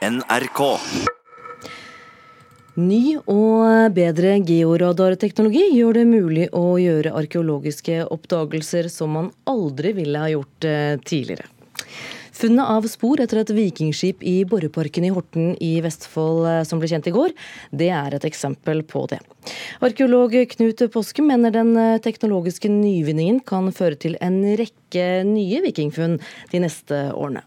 NRK. Ny og bedre georadarteknologi gjør det mulig å gjøre arkeologiske oppdagelser som man aldri ville ha gjort eh, tidligere. Funnet av spor etter et vikingskip i Borreparken i Horten i Vestfold eh, som ble kjent i går, det er et eksempel på det. Arkeolog Knut Påske mener den eh, teknologiske nyvinningen kan føre til en rekke nye vikingfunn de neste årene.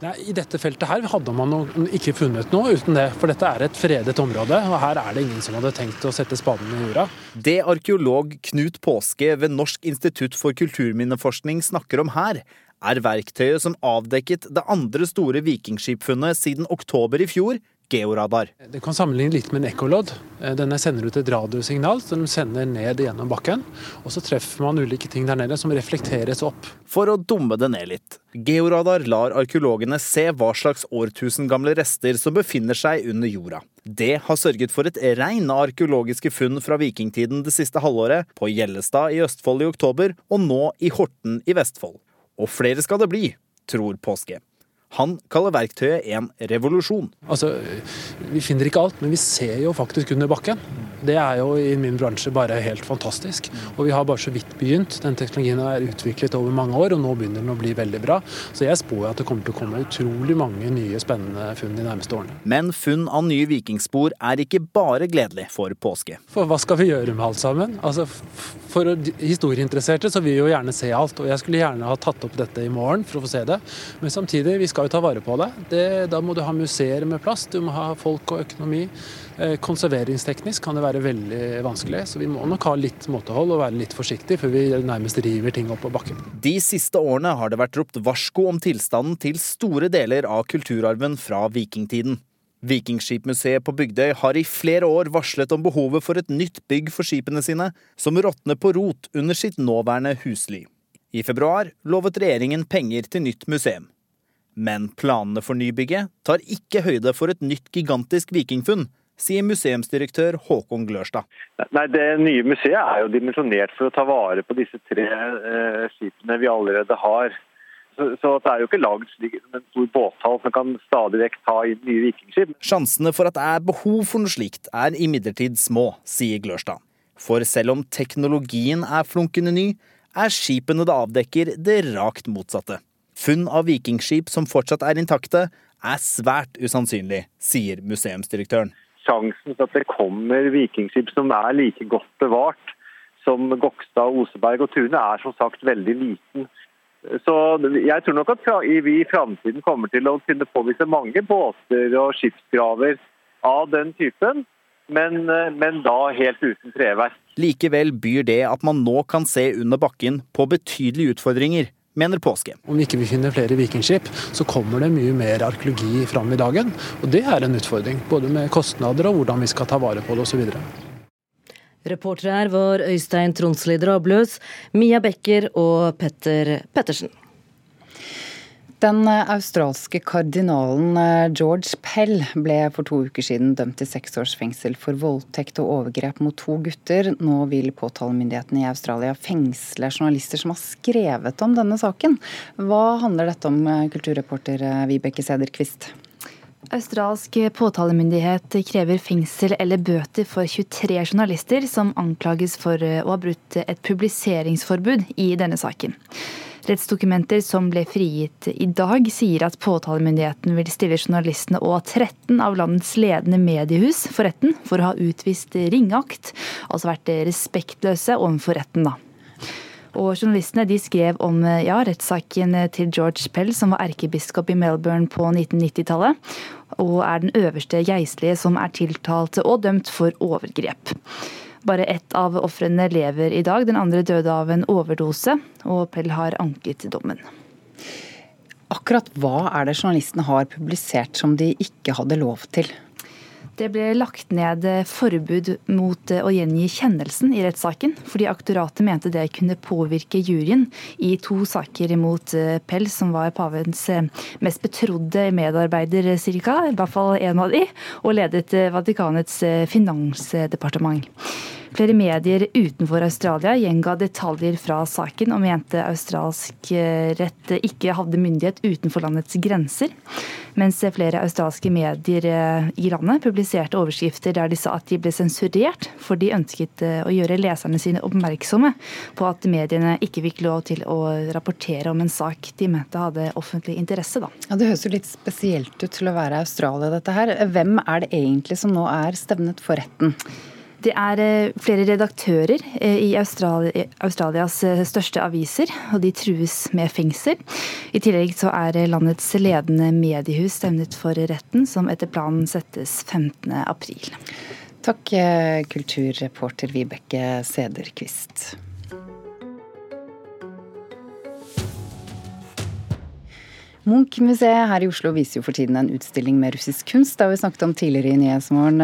Nei, I dette feltet her hadde man ikke funnet noe uten det, for dette er et fredet område. og Her er det ingen som hadde tenkt å sette spaden i jorda. Det arkeolog Knut Påske ved Norsk institutt for kulturminneforskning snakker om her, er verktøyet som avdekket det andre store vikingskipfunnet siden oktober i fjor, georadar. Det kan sammenligne litt med en ekkolodd. Eh, denne sender ut et radiosignal som de sender ned gjennom bakken. Og så treffer man ulike ting der nede som reflekteres opp. For å dumme det ned litt. Georadar lar arkeologene se hva slags årtusengamle rester som befinner seg under jorda. Det har sørget for et regn av arkeologiske funn fra vikingtiden det siste halvåret, på Gjellestad i Østfold i oktober, og nå i Horten i Vestfold. Og flere skal det bli, tror Påske. Han kaller verktøyet en revolusjon. Altså, Vi finner ikke alt, men vi ser jo faktisk under bakken. Det er jo i min bransje bare helt fantastisk. Og vi har bare så vidt begynt. Den teknologien er utviklet over mange år, og nå begynner den å bli veldig bra. Så jeg spår at det kommer til å komme utrolig mange nye spennende funn de nærmeste årene. Men funn av nye vikingspor er ikke bare gledelig for påske. For hva skal vi gjøre med alt sammen? Altså, for historieinteresserte så vil vi jo gjerne se alt, og jeg skulle gjerne ha tatt opp dette i morgen for å få se det. Men samtidig, vi skal jo ta vare på det. det da må du ha museer med plass, du må ha folk og økonomi. Eh, konserveringsteknisk kan det være veldig vanskelig, så vi må nok ha litt måtehold og være litt forsiktige før vi nærmest river ting opp på bakken. De siste årene har det vært ropt varsko om tilstanden til store deler av kulturarven fra vikingtiden. Vikingskipmuseet på Bygdøy har i flere år varslet om behovet for et nytt bygg for skipene sine, som råtner på rot under sitt nåværende husly. I februar lovet regjeringen penger til nytt museum. Men planene for nybygget tar ikke høyde for et nytt gigantisk vikingfunn, sier museumsdirektør Håkon Glørstad. Nei, Det nye museet er jo dimensjonert for å ta vare på disse tre eh, skipene vi allerede har. Så, så det er jo ikke lagd slik en stor båthall som kan stadig vekk ta inn nye vikingskip. Sjansene for at det er behov for noe slikt er imidlertid små, sier Glørstad. For selv om teknologien er flunkende ny, er skipene det avdekker det rakt motsatte. Funn av vikingskip som fortsatt er intakte, er svært usannsynlig, sier museumsdirektøren sjansen for at det kommer vikingskip som er like godt bevart som Gokstad, Oseberg og Tune, er som sagt veldig liten. Så jeg tror nok at vi i framtiden kommer til å kunne påvise mange båter og skipsgraver av den typen, men, men da helt uten treverk. Likevel byr det at man nå kan se under bakken på betydelige utfordringer mener Påske. Om vi ikke finner flere vikingskip, så kommer det mye mer arkeologi fram i dagen. Og det er en utfordring, både med kostnader og hvordan vi skal ta vare på det osv. Reportere her var Øystein Tronsli Drabløs, Mia Becker og Petter Pettersen. Den australske kardinalen eh, George Pell ble for to uker siden dømt til seks års fengsel for voldtekt og overgrep mot to gutter. Nå vil påtalemyndighetene i Australia fengsle journalister som har skrevet om denne saken. Hva handler dette om, eh, kulturreporter eh, Vibeke Sederquist? Australsk påtalemyndighet krever fengsel eller bøter for 23 journalister som anklages for å ha brutt et publiseringsforbud i denne saken. Rettsdokumenter som ble frigitt i dag, sier at påtalemyndigheten vil stille journalistene og 13 av landets ledende mediehus for retten for å ha utvist ringeakt, altså vært respektløse overfor retten. da. Og Journalistene de skrev om ja, rettssaken til George Pell, som var erkebiskop i Melbourne på 1990-tallet, og er den øverste geistlige som er tiltalt og dømt for overgrep. Bare ett av ofrene lever i dag, den andre døde av en overdose, og Pell har anket dommen. Akkurat hva er det journalistene har publisert som de ikke hadde lov til? Det ble lagt ned forbud mot å gjengi kjennelsen i rettssaken, fordi aktoratet mente det kunne påvirke juryen i to saker mot Pell, som var pavens mest betrodde medarbeider, cirka, i hvert fall en av de, og ledet Vatikanets finansdepartement. Flere medier utenfor Australia gjenga detaljer fra saken og mente australsk rett ikke hadde myndighet utenfor landets grenser. Mens flere australske medier i landet publiserte overskrifter der de sa at de ble sensurert, for de ønsket å gjøre leserne sine oppmerksomme på at mediene ikke fikk lov til å rapportere om en sak de mente hadde offentlig interesse. Da. Ja, det høres jo litt spesielt ut til å være Australia, dette her. Hvem er det egentlig som nå er stevnet for retten? Det er eh, flere redaktører eh, i Australias eh, største aviser, og de trues med fengsel. I tillegg så er landets ledende mediehus stevnet for retten, som etter planen settes 15. april. Takk, kulturreporter Vibeke Sederquist. Munch-museet her i Oslo viser jo for tiden en utstilling med russisk kunst. Det har vi snakket om tidligere i Nyhetsmorgen.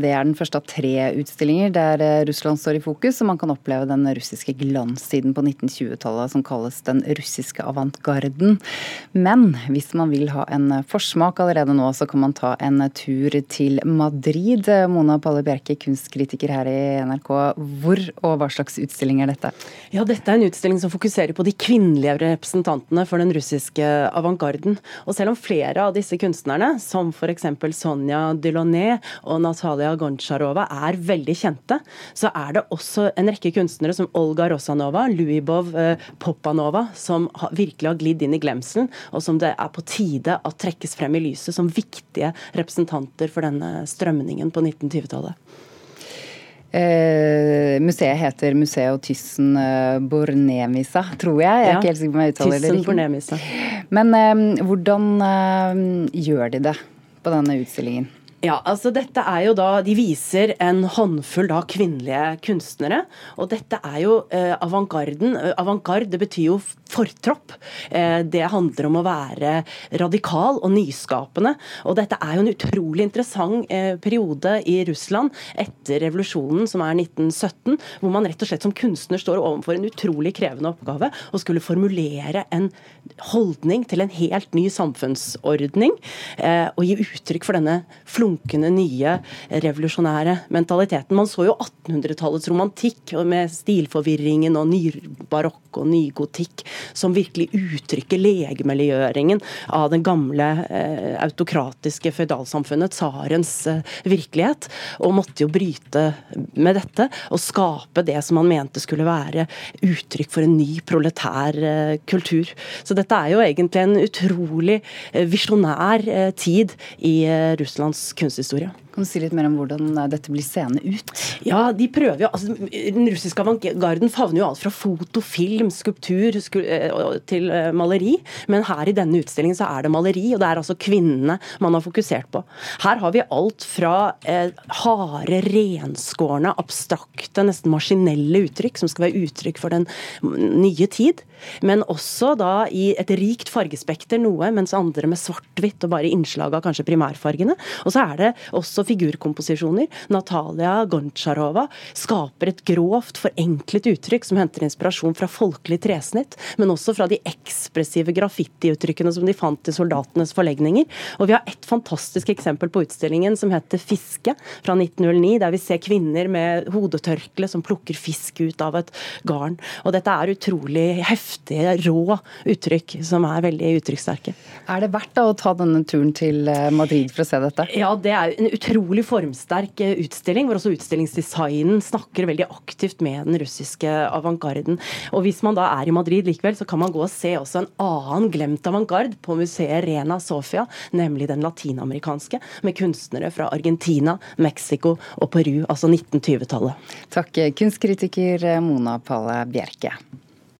Det er den første av tre utstillinger der eh, Russland står i fokus, og man kan oppleve den russiske glanssiden på 1920-tallet som kalles den russiske avantgarden. Men hvis man vil ha en forsmak allerede nå, så kan man ta en tur til Madrid. Mona Palle Bjerke, kunstkritiker her i NRK. Hvor og hva slags utstilling er dette? Ja, Dette er en utstilling som fokuserer på de kvinnelige representantene for den russiske avantgarden avantgarden. Og selv om flere av disse kunstnerne, som f.eks. Sonja Delaunay og Natalia Gontsjarova, er veldig kjente, så er det også en rekke kunstnere som Olga Rosanova, Luibov eh, Popanova, som virkelig har glidd inn i glemselen, og som det er på tide at trekkes frem i lyset som viktige representanter for denne strømningen på 1920-tallet. Eh, museet heter Museo Tyssen eh, Bornemisa, tror jeg. Jeg er ja, ikke helt sikker på om jeg uttaler det riktig. Men eh, hvordan eh, gjør de det på denne utstillingen? Ja, altså dette er jo da, De viser en håndfull da kvinnelige kunstnere. og Dette er jo eh, avantgarden. Eh, avantgarde det betyr jo fortropp. Eh, det handler om å være radikal og nyskapende. og Dette er jo en utrolig interessant eh, periode i Russland etter revolusjonen, som er 1917, hvor man rett og slett som kunstner står overfor en utrolig krevende oppgave å skulle formulere en holdning til en helt ny samfunnsordning. Eh, og gi uttrykk for denne flora flunkende nye revolusjonære mentaliteten. Man så jo 1800-tallets romantikk med stilforvirringen og nybarokk og nygotikk som virkelig uttrykker legemeliggjøringen av den gamle eh, autokratiske føydalsamfunnet, tsarens eh, virkelighet, og måtte jo bryte med dette og skape det som han mente skulle være uttrykk for en ny proletær eh, kultur. Så dette er jo egentlig en utrolig eh, visjonær eh, tid i eh, Russlands kunsthistorie. Kan du si litt mer om hvordan eh, dette blir seende ut? Ja, de prøver jo, altså Den russiske avantgarden favner jo alt fra foto, film, skulptur eh, til eh, maleri. Men her i denne utstillingen så er det maleri, og det er altså kvinnene man har fokusert på. Her har vi alt fra eh, harde, renskårne, abstrakte, nesten maskinelle uttrykk, som skal være uttrykk for den nye tid. Men også da i et rikt fargespekter noe, mens andre med svart-hvitt og bare innslag av kanskje primærfargene. Og så er det også figurkomposisjoner. Natalia Gontsjarova skaper et grovt, forenklet uttrykk som henter inspirasjon fra folkelig tresnitt, men også fra de ekspressive graffitiuttrykkene som de fant i soldatenes forlegninger. Og vi har et fantastisk eksempel på utstillingen som heter Fiske fra 1909, der vi ser kvinner med hodetørkle som plukker fisk ut av et garn. Og dette er utrolig heftige, rå uttrykk som er veldig uttrykkssterke. Er det verdt da å ta denne turen til eh, Madrid for å se dette? Ja, det er en utrolig utrolig formsterk eh, utstilling, hvor også utstillingsdesignen snakker veldig aktivt med den russiske avantgarden. Og hvis man da er i Madrid likevel, så kan man gå og se også en annen glemt avantgarde på museet Rena Sofia, nemlig den latinamerikanske, med kunstnere fra Argentina, Mexico og Peru, altså 1920-tallet. Takk, kunstkritiker Mona Palle Bjerke.